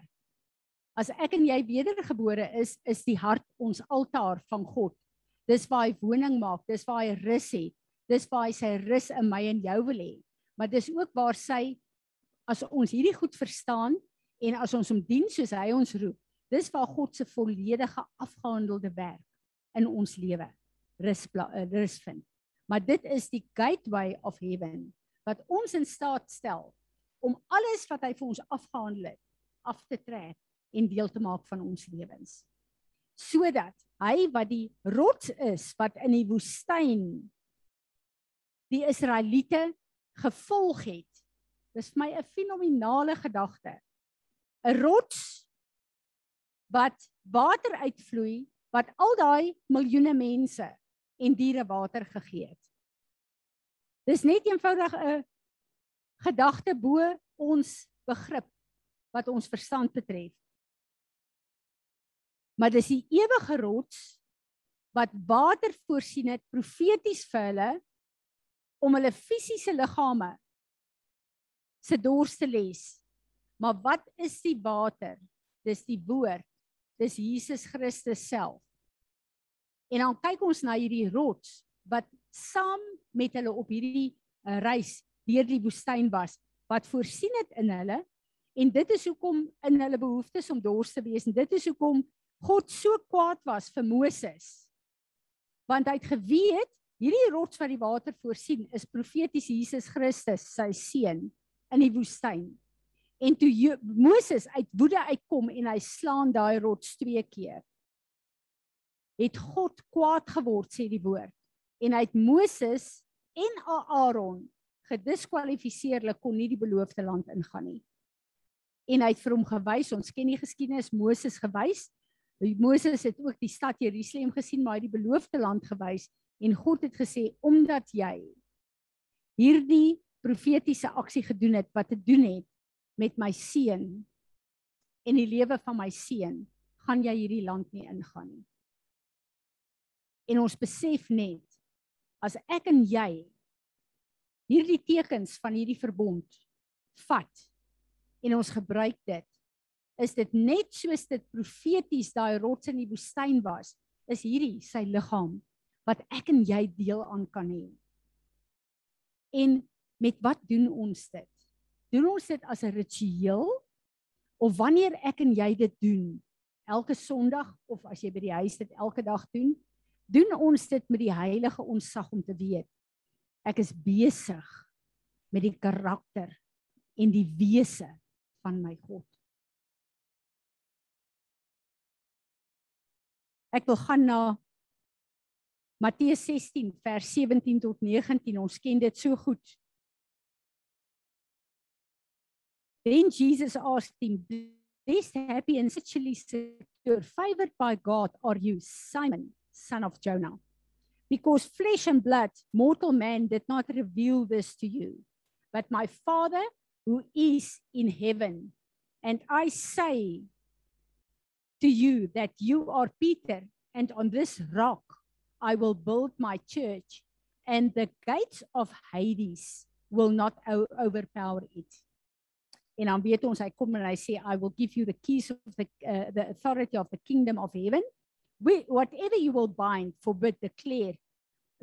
As ek en jy wedergebore is, is die hart ons altaar van God. Dis waar hy woning maak, dis waar hy rus het. Dis waar hy sy rus in my en jou wil hê. Maar dis ook waar sy as ons hierdie goed verstaan en as ons hom dien soos hy ons roep, dis waar God se volledige afgehandelde werk in ons lewe rus uh, rus vind. Maar dit is die gateway of heaven wat ons in staat stel om alles wat hy vir ons afgehandel het af te trek en deel te maak van ons lewens. Sodat hy wat die rots is wat in die woestyn die Israeliete gevolg het. Dis vir my 'n fenominale gedagte. 'n Rots wat water uitvloei wat al daai miljoene mense en diere water gegee het. Dis net eenvoudig 'n gedagte bo ons begrip wat ons verstand betref. Maar dis die ewige rots wat water voorsien het profeties vir hulle om hulle fisiese liggame se dors te les. Maar wat is die water? Dis die woord. Dis Jesus Christus self. En dan kyk ons na hierdie rots wat saam met hulle op hierdie uh, reis deur die woestyn was wat voorsien het in hulle en dit is hoekom in hulle behoeftes om dors te wees en dit is hoekom God so kwaad was vir Moses want hy het geweet hierdie rots wat die water voorsien is profeties Jesus Christus sy seun in die woestyn. En toe Moses uit woede uitkom en hy slaan daai rots twee keer het God kwaad geword sê die woord. En hy het Moses en Aaron gediskwalifiseer hulle kon nie die beloofde land ingaan nie. En hy het vir hom gewys ons ken die geskiedenis Moses gewys. Moses het ook die stad Jerusalem gesien maar hy het die beloofde land gewys en God het gesê omdat jy hierdie profetiese aksie gedoen het wat te doen het met my seun en die lewe van my seun gaan jy hierdie land nie ingaan nie. En ons besef net as ek en jy hierdie tekens van hierdie verbond vat en ons gebruik dit is dit net soos dit profeties daai rots in die woestyn was is hierdie sy liggaam wat ek en jy deel aan kan hê. En met wat doen ons dit? Doen ons dit as 'n ritueel of wanneer ek en jy dit doen elke Sondag of as jy by die huis dit elke dag doen? doen ons dit met die heilige onsag om te weet ek is besig met die karakter en die wese van my God Ek wil gaan na Matteus 16 vers 17 tot 19. Ons ken dit so goed. Then Jesus asked him, Blessed, happy, and richly secure, favored by God are you, Simon, son of Jonah. Because flesh and blood, mortal man, did not reveal this to you, but my Father who is in heaven. And I say to you that you are Peter, and on this rock I will build my church, and the gates of Hades will not overpower it. En dan weet ons hy kom en hy sê I will give you the keys of the uh, the authority of the kingdom of heaven. We, whatever you will bind, forbid, declare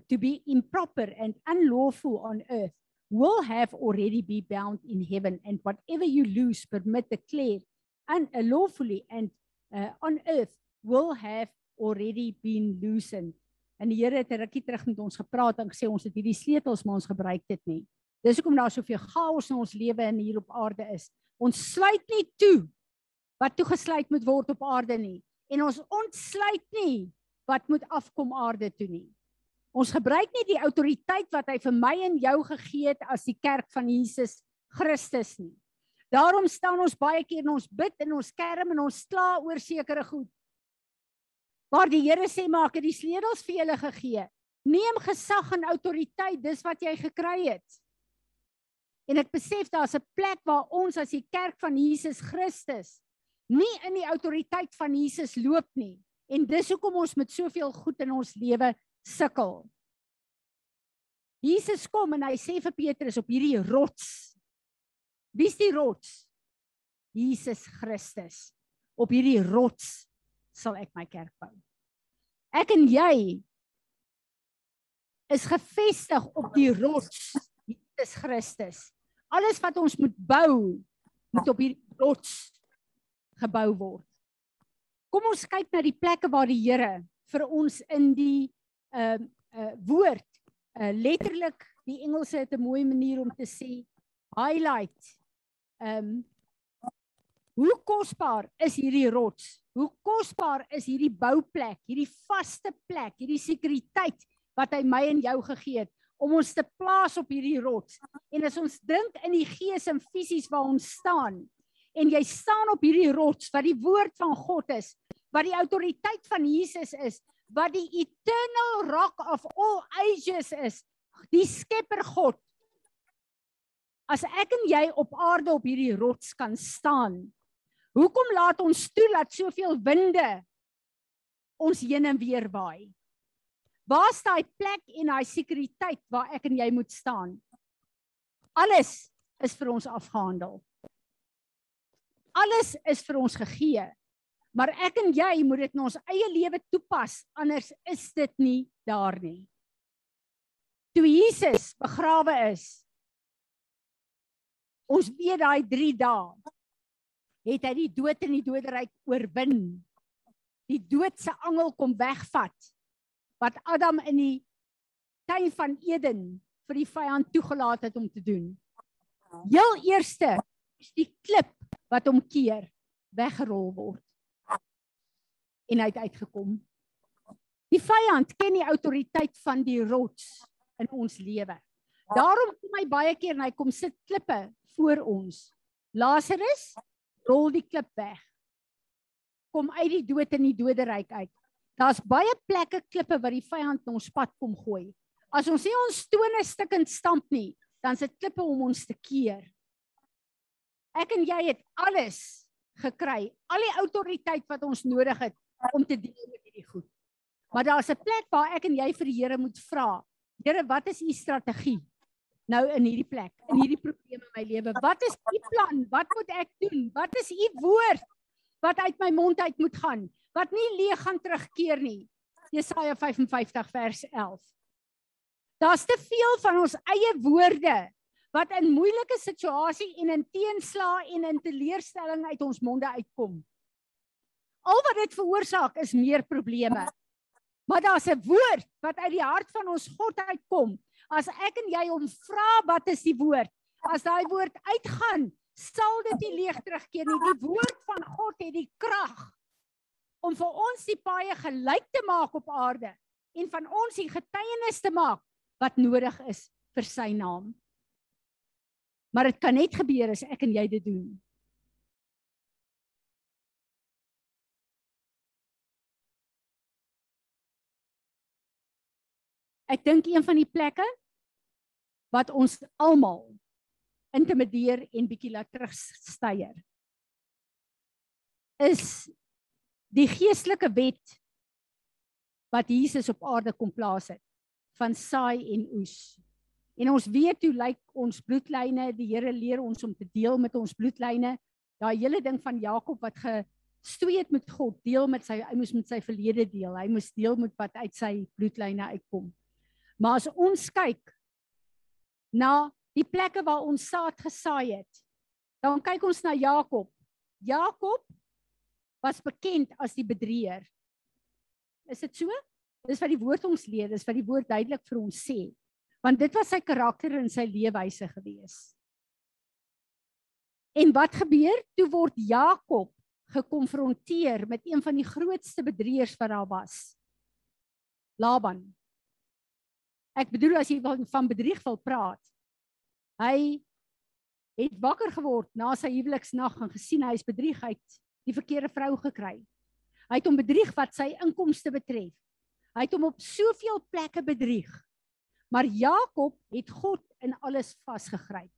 to be improper and unlawful on earth will have already be bound in heaven and whatever you loose permit declare unlawfully and uh, on earth will have already been loosened. En die Here het 'n rukkie terug met ons gepraat en gesê ons het hierdie sleutels maar ons gebruik dit nie. Dis hoekom daar soveel chaos in ons lewe en hier op aarde is. Ons sluit nie toe wat toegesluit moet word op aarde nie en ons ontsluit nie wat moet afkom aarde toe nie. Ons gebruik nie die autoriteit wat hy vir my en jou gegee het as die kerk van Jesus Christus nie. Daarom staan ons baie keer en ons bid en ons kerm en ons kla oor sekere goed. Waar die Here sê maak ek die sleutels vir julle gegee. Neem gesag en autoriteit, dis wat jy gekry het. En ek besef daar's 'n plek waar ons as die kerk van Jesus Christus nie in die autoriteit van Jesus loop nie. En dis hoekom ons met soveel goed in ons lewe sukkel. Jesus kom en hy sê vir Petrus op hierdie rots. Wie's die rots? Jesus Christus. Op hierdie rots sal ek my kerk bou. Ek en jy is gefestig op die rots Jesus Christus. Alles wat ons moet bou moet op hierdie rots gebou word. Kom ons kyk na die plekke waar die Here vir ons in die ehm uh, uh, woord uh, letterlik die Engelse het 'n mooi manier om te sê highlight ehm um, hoe kosbaar is hierdie rots? Hoe kosbaar is hierdie bouplek, hierdie vaste plek, hierdie sekuriteit wat hy my en jou gegee het om ons te plaas op hierdie rots. En as ons dink in die gees en fisies waar ons staan en jy staan op hierdie rots wat die woord van God is, wat die autoriteit van Jesus is, wat die eternal rock of all ages is, die skepper God. As ek en jy op aarde op hierdie rots kan staan, hoekom laat ons toe dat soveel winde ons heen en weer waai? Waar's daai plek en daai sekuriteit waar ek en jy moet staan? Alles is vir ons afgehandel. Alles is vir ons gegee. Maar ek en jy moet dit in ons eie lewe toepas, anders is dit nie daar nie. Toe Jesus begrawe is, ons weet daai 3 dae het hy die dood en die doderyk oorwin. Die dood se angel kom wegvat wat Adam in die tuin van Eden vir die vyand toegelaat het om te doen. Heel eerste is die klip wat hom keer weggerol word. En hy het uitgekom. Die vyand ken die autoriteit van die rots in ons lewe. Daarom kom hy baie keer en hy kom sit klippe voor ons. Lazarus rol die klip weg. Kom uit die dood en die doderyk uit. Daar's baie plekke klippe wat die vyand in ons pad kom gooi. As ons nie ons stone stukkend stamp nie, dan sit klippe om ons te keer. Ek en jy het alles gekry, al die autoriteit wat ons nodig het om te deel met hierdie goed. Maar daar's 'n plek waar ek en jy vir die Here moet vra. Here, wat is u strategie nou in hierdie plek, in hierdie probleme in my lewe? Wat is u plan? Wat moet ek doen? Wat is u woord wat uit my mond uit moet gaan? Wat nie leeg gaan terugkeer nie. Jesaja 55 vers 11. Daar's te veel van ons eie woorde wat in moeilike situasie en in teenslae en in teleurstelling uit ons monde uitkom. Al wat dit veroorsaak is meer probleme. Maar daar's 'n woord wat uit die hart van ons God uitkom. As ek en jy hom vra wat is die woord? As daai woord uitgaan, sal dit nie leeg terugkeer nie. Die woord van God het die krag om vir ons die paaie gelyk te maak op aarde en van ons die getuienis te maak wat nodig is vir sy naam. Maar dit kan net gebeur as ek en jy dit doen. Ek dink een van die plekke wat ons almal intimideer en bietjie laat terugstyer is die geestelike wet wat Jesus op aarde kom plaas het van saai en oes. En ons weet hoe lyk ons bloedlyne, die Here leer ons om te deel met ons bloedlyne. Daai hele ding van Jakob wat gestoei het met God, deel met sy hy moes met sy verlede deel. Hy moes deel met wat uit sy bloedlyne uitkom. Maar as ons kyk na die plekke waar ons saad gesaai het, dan kyk ons na Jakob. Jakob was bekend as die bedrieër. Is dit so? Dis wat die woord ons leer, dis wat die woord duidelik vir ons sê. Want dit was sy karakter en sy leefwyse gewees. En wat gebeur? Toe word Jakob gekonfronteer met een van die grootste bedrieërs wat daar was. Laban. Ek bedoel as jy van bedrieg wil praat. Hy het wakker geword na sy huweliksnag en gesien hy is bedrieg uit die verkeerde vrou gekry. Hy het hom bedrieg wat sy inkomste betref. Hy het hom op soveel plekke bedrieg. Maar Jakob het God in alles vasgegryp.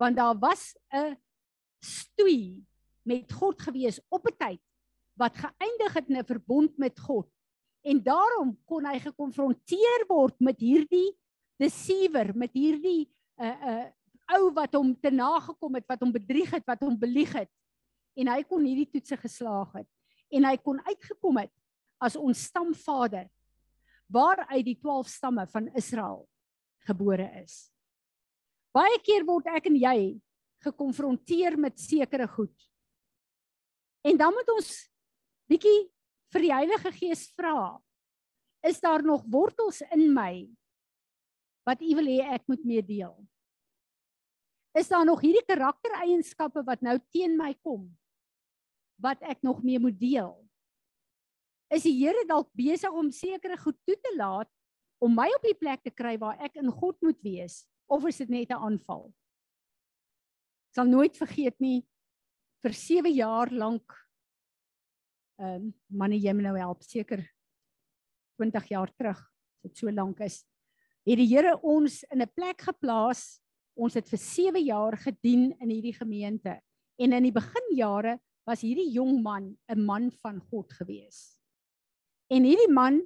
Want daar was 'n stoei met God gewees op 'n tyd wat geëindig het in 'n verbond met God. En daarom kon hy gekonfronteer word met hierdie deceiver, met hierdie 'n uh, 'n uh, ou wat hom te nagekom het, wat hom bedrieg het, wat hom belieg het. En hy kon hierdie toetse geslaag het en hy kon uitgekom het as ons stamvader waaruit die 12 stamme van Israel gebore is. Baie keer word ek en jy gekonfronteer met sekere goed. En dan moet ons bietjie vir die Heilige Gees vra. Is daar nog wortels in my wat U wil hê ek moet meedeel? Is daar nog hierdie karaktereienskappe wat nou teen my kom wat ek nog mee moet deel? is die Here dalk besig om sekere goed toe te laat om my op die plek te kry waar ek in God moet wees of is dit net 'n aanval? Ek sal nooit vergeet nie vir 7 jaar lank ehm um, manne jy moet nou help. Seker 20 jaar terug as dit so lank is het die Here ons in 'n plek geplaas. Ons het vir 7 jaar gedien in hierdie gemeente. En in die beginjare was hierdie jong man 'n man van God gewees. En hierdie man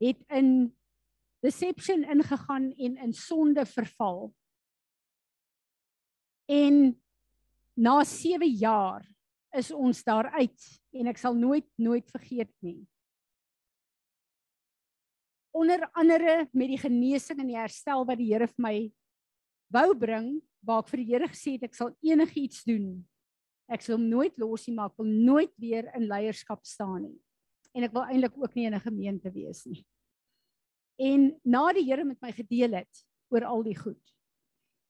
het in deception ingegaan en in sonde verval. En na 7 jaar is ons daar uit en ek sal nooit nooit vergeet nie. Onder andere met die genesing en die herstel wat die Here vir my wou bring, waar ek vir die Here gesê het ek sal enigiets doen. Ek sal hom nooit los nie, maar ek wil nooit weer in leierskap staan nie en ek wil eintlik ook nie in 'n gemeente wees nie. En na die Here met my gedeel het oor al die goed.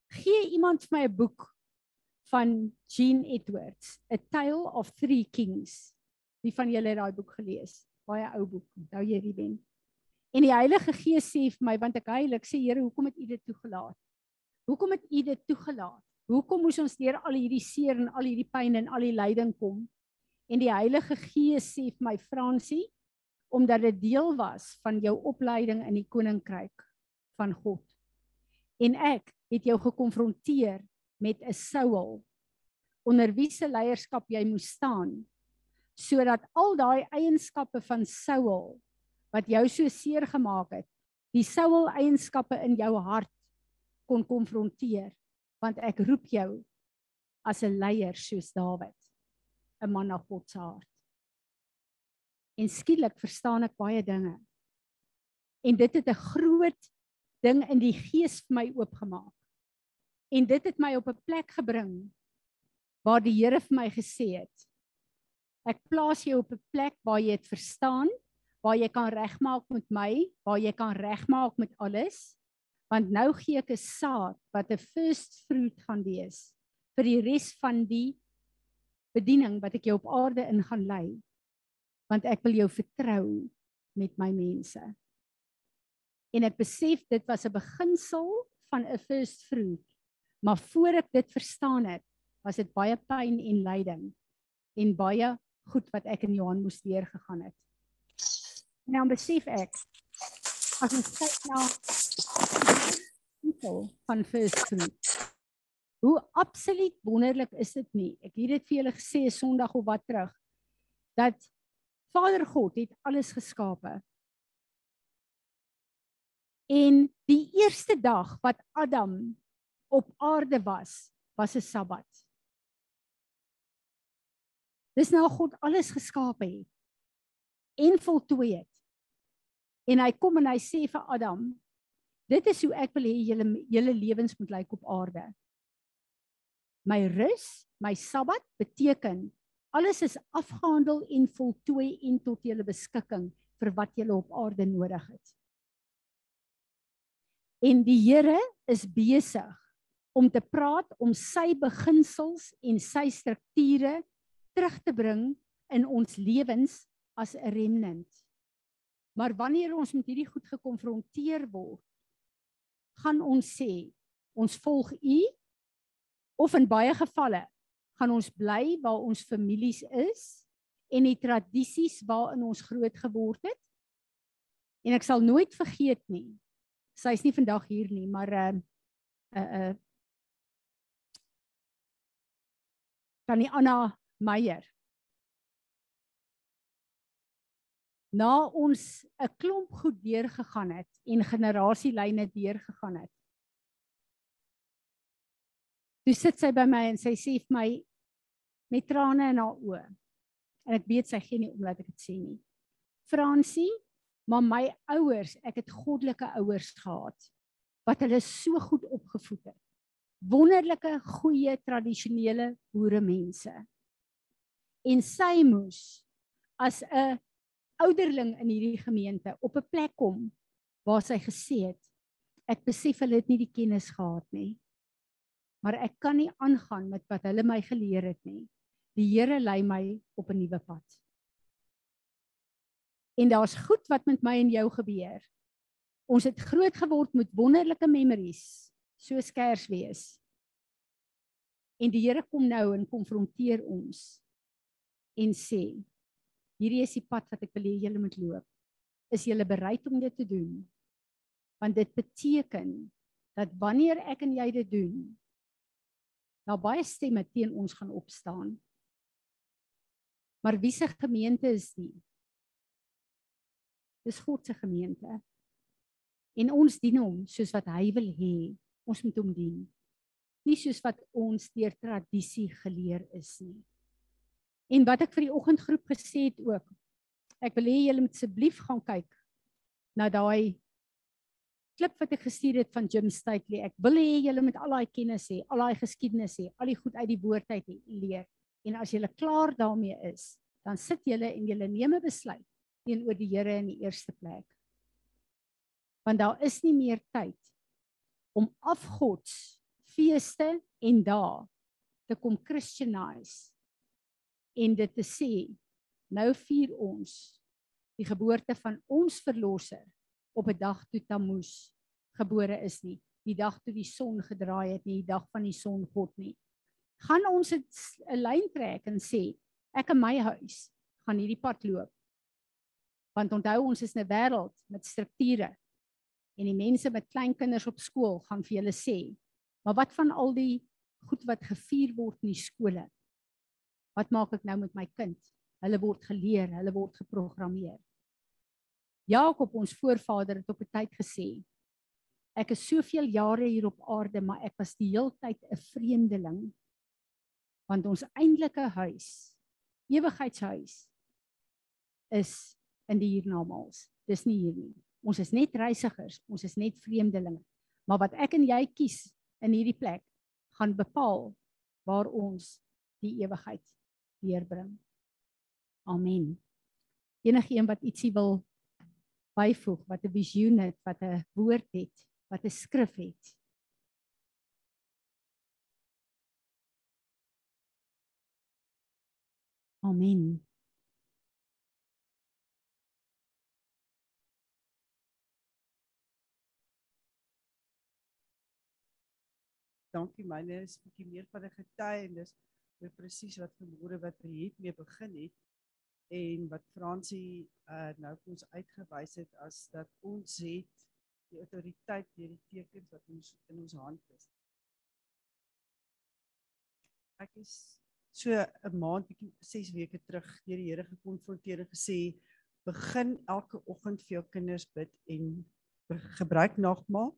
Gee iemand vir my 'n boek van Jean Edwards, A Tale of Three Kings. Wie van julle het daai boek gelees? Baie ou boek. Onthou jy die ben? En die Heilige Gees sê vir my want ek heilig sê Here, hoekom het U dit toegelaat? Hoekom het U dit toegelaat? Hoekom moes ons deur al hierdie seer en al hierdie pyn en al die lyding kom? En die Heilige Gees sê vir my Fransie omdat dit deel was van jou opleiding in die koninkryk van God. En ek het jou gekonfronteer met 'n Saul onder wie se leierskap jy moes staan sodat al daai eienskappe van Saul wat jou so seer gemaak het, die Saul eienskappe in jou hart kon konfronteer want ek roep jou as 'n leier soos Dawid. 'n man na God se hart. En skielik verstaan ek baie dinge. En dit het 'n groot ding in die gees vir my oopgemaak. En dit het my op 'n plek gebring waar die Here vir my gesê het: Ek plaas jou op 'n plek waar jy dit verstaan, waar jy kan regmaak met my, waar jy kan regmaak met alles, want nou gee ek 'n saad wat 'n first fruit gaan wees vir die res van die bediening wat ek jou op aarde in gaan lei. want ek wil jou vertrou met my mense. En ek besef dit was 'n beginsel van 'n first fruit. Maar voor ek dit verstaan het, was dit baie pyn en lyding en baie goed wat ek en Johan moes deurgegaan het. En nou besef ek as ons kyk na titel van fruit. Hoe absoluut wonderlik is dit nie? Ek het dit vir julle gesê Sondag of wat terug dat Vader God het alles geskape. En die eerste dag wat Adam op aarde was, was 'n Sabbat. Dis nou God alles geskape het en voltooi het. En hy kom en hy sê vir Adam, dit is hoe ek wil hê julle julle lewens moet lyk op aarde. My rus, my Sabbat beteken alles is afgehandel en voltooi en tot julle beskikking vir wat julle op aarde nodig het. En die Here is besig om te praat om sy beginsels en sy strukture terug te bring in ons lewens as 'n remnant. Maar wanneer ons met hierdie goed gekonfronteer word, gaan ons sê ons volg U of in baie gevalle gaan ons bly waar ons families is en die tradisies waarin ons groot geword het. En ek sal nooit vergeet nie. Sy's nie vandag hier nie, maar uh uh Tannie Anna Meyer. Na ons 'n klomp goed deurgegaan het en generasielyne deurgegaan het. Toe sit sy by my en sy sê vir my met trane in haar oë. En ek weet sy gee nie om dat ek dit sê nie. Fransie, maar my ouers, ek het goddelike ouers gehad wat hulle so goed opgevoed het. Wonderlike, goeie, tradisionele boere mense. En sy moes as 'n ouderling in hierdie gemeente op 'n plek kom waar sy gesê het ek besef hulle het nie die kennis gehad nie. Maar ek kan nie aangaan met wat hulle my geleer het nie. Die Here lei my op 'n nuwe pad. En daar's goed wat met my en jou gebeur. Ons het groot geword met wonderlike memories, soos Kersfees. En die Here kom nou en konfronteer ons en sê: "Hierdie is die pad wat ek wil hê julle moet loop. Is julle bereid om dit te doen?" Want dit beteken dat wanneer ek en jy dit doen, daar baie stemme teen ons gaan opstaan. Maar wie se gemeente is die? Dis God se gemeente. En ons dien hom soos wat hy wil hê. Ons moet hom dien. Nie soos wat ons deur tradisie geleer is nie. En wat ek vir die oggendgroep gesê het ook. Ek wil hê julle moet asseblief gaan kyk na daai klip wat ek gestuur het van Jim Stately. Ek wil hê julle moet al daai kennis hê, al daai geskiedenis hê, al die goed uit die woord uit leer. En as jy klaar daarmee is, dan sit jy en jy neem 'n besluit teenoor die Here in die eerste plek. Want daar is nie meer tyd om afgods feeste en dae te kom christianize en dit te sê nou vier ons die geboorte van ons verlosser op 'n dag toe Tammuz gebore is nie die dag toe die son gedraai het nie die dag van die son God nie gaan ons 'n lyn trek en sê ek in my huis gaan hierdie pad loop. Want onthou ons is 'n wêreld met strukture en die mense met klein kinders op skool gaan vir julle sê, maar wat van al die goed wat gevier word in die skole? Wat maak ek nou met my kind? Hulle word geleer, hulle word geprogrammeer. Jakob ons voorvader het op 'n tyd gesê, ek is soveel jare hier op aarde, maar ek was die heeltyd 'n vreemdeling want ons eintlike huis, ewigheidshuis is in die hiernamaals. Dis nie hier nie. Ons is net reisigers, ons is net vreemdelinge. Maar wat ek en jy kies in hierdie plek gaan bepaal waar ons die ewigheid deurbring. Amen. Enige een wat ietsie wil byvoeg, wat 'n visioen het, wat 'n woord het, wat 'n skrif het. Amen. Dankie myne is 'n bietjie meer van 'n getuienis oor presies wat vanmôre wat hy het mee begin het en wat Fransie uh, nou ons uitgewys het as dat ons het die autoriteit deur die tekens wat ons in ons hand is. Ek is so 'n maand bietjie 6 weke terug deur die Here gekonfronteer en gesê begin elke oggend vir jou kinders bid en gebruik nagmaal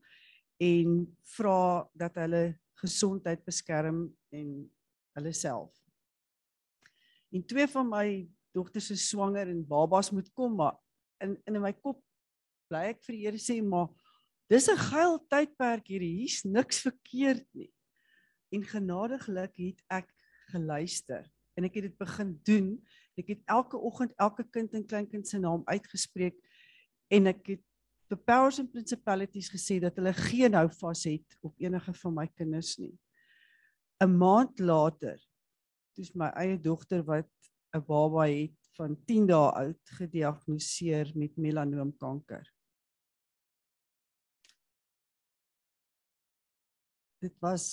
en vra dat hulle gesondheid beskerm en hulle self. En twee van my dogters is swanger en babas moet kom maar in in my kop bly ek vir die Here sê maar dis 'n geil tydperk hier hier's niks verkeerd nie. En genadiglik het ek geluister en ek het dit begin doen. Ek het elke oggend elke kind en kleinkind se naam uitgespreek en ek het the powers and principalities gesê dat hulle geen hou vas het op enige van my kinders nie. 'n Maand later, toe's my eie dogter wat 'n baba het van 10 dae oud gediagnoseer met melanoomkanker. Dit was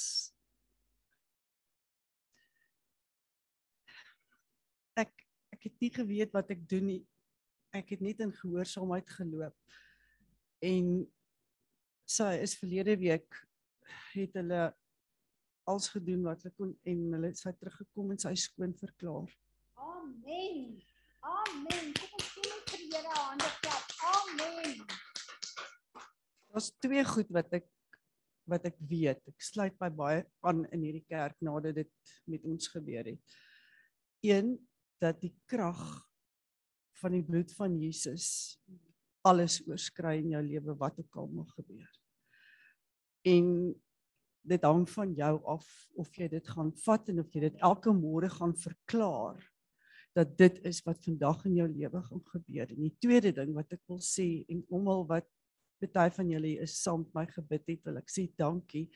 ek ek het nie geweet wat ek doen nie. Ek het net in gehoorsaamheid geloop en sy is verlede week het hulle als gedoen wat hulle kon en hulle sy teruggekom en sy skoon verklaar. Amen. Amen. Kom ons sê net vir Here hande klap. Amen. Daar's twee goed wat ek wat ek weet. Ek sluit my baie aan in hierdie kerk nadat dit met ons gebeur het. Een dat die krag van die bloed van Jesus alles oorskry in jou lewe wat ook al mag gebeur. En dit hang van jou af of jy dit gaan vat en of jy dit elke môre gaan verklaar dat dit is wat vandag in jou lewe gaan gebeur. En die tweede ding wat ek wil sê en almal wat baie van julle is saam met my gebid het, wil ek sê dankie.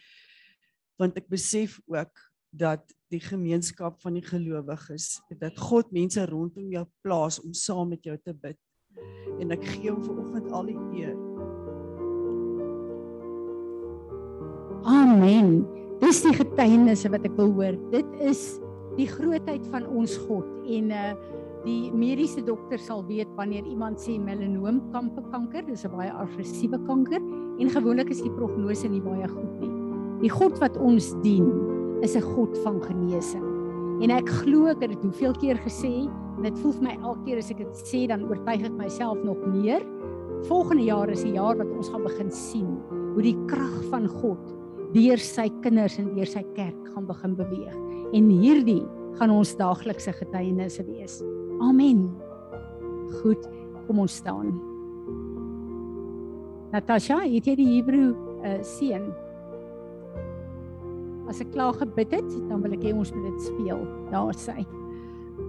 Want ek besef ook dat die gemeenskap van die gelowiges, dat God mense rondom jou plaas om saam met jou te bid en ek gee hom vanoggend al die eer. Amen. Dis die getuienisse wat ek wil hoor. Dit is die grootheid van ons God en uh die mediese dokter sal weet wanneer iemand sê melanoom kanker, dis 'n baie aggressiewe kanker en gewoonlik is die prognose nie baie goed nie. Die God wat ons dien is 'n God van genesing. En ek glo ek het dit hoeveel keer gesê En dit voel vir my elke keer as ek dit sê dan oortuig ek myself nog meer. Volgende jaar is die jaar wat ons gaan begin sien hoe die krag van God deur sy kinders en deur sy kerk gaan begin beweeg. En hierdie gaan ons daaglikse getuienisse wees. Amen. Goed, kom ons staan. Natasha, het jy die Hebreë uh, seën? As ek klaar gebid het, dan wil ek hê ons moet dit speel. Daar sê.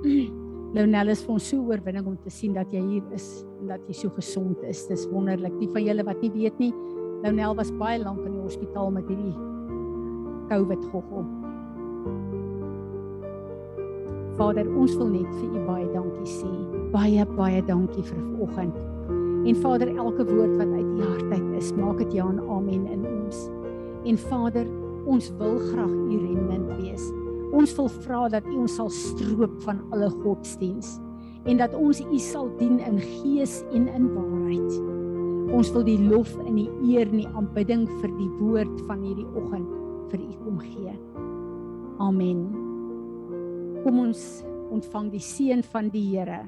Leonel is vir ons so oorwinning om te sien dat jy hier is en dat jy so gesond is. Dis wonderlik. Die van julle wat nie weet nie, Leonel was baie lank in die hospitaal met hierdie COVID goggo. Vader, ons wil net vir U baie dankie sê. Baie baie dankie vir vanoggend. En Vader, elke woord wat uit U hart uit is, maak dit ja en amen in ons. En Vader, ons wil graag U remnant wees. Ons wil vra dat U ons sal stroop van alle godsdiens en dat ons U sal dien in gees en in waarheid. Ons wil die lof en die eer en die aanbidding vir die woord van hierdie oggend vir U kom gee. Amen. Kom ons ontvang die seën van die Here.